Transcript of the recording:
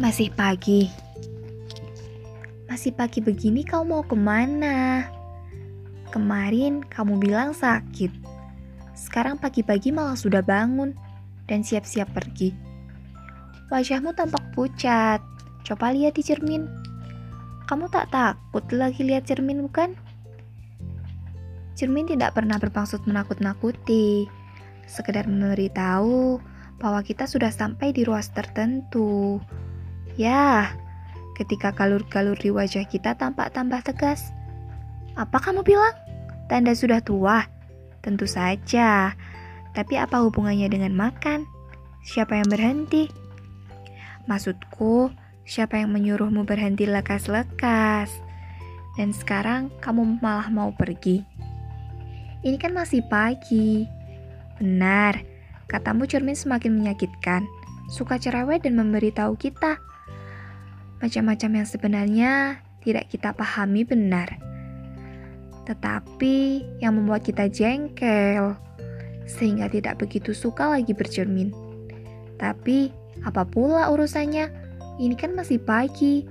Masih pagi. Masih pagi begini kau mau ke mana? Kemarin kamu bilang sakit. Sekarang pagi-pagi malah sudah bangun dan siap-siap pergi. Wajahmu tampak pucat. Coba lihat di cermin. Kamu tak takut lagi lihat cermin bukan? Cermin tidak pernah bermaksud menakut-nakuti. Sekedar memberitahu bahwa kita sudah sampai di ruas tertentu. Ya, ketika galur-galur di wajah kita tampak tambah tegas. Apa kamu bilang? Tanda sudah tua? Tentu saja. Tapi apa hubungannya dengan makan? Siapa yang berhenti? Maksudku, siapa yang menyuruhmu berhenti lekas-lekas? Dan sekarang kamu malah mau pergi. Ini kan masih pagi. Benar, katamu cermin semakin menyakitkan. Suka cerewet dan memberitahu kita macam-macam yang sebenarnya tidak kita pahami benar. Tetapi yang membuat kita jengkel, sehingga tidak begitu suka lagi bercermin. Tapi apa pula urusannya? Ini kan masih pagi.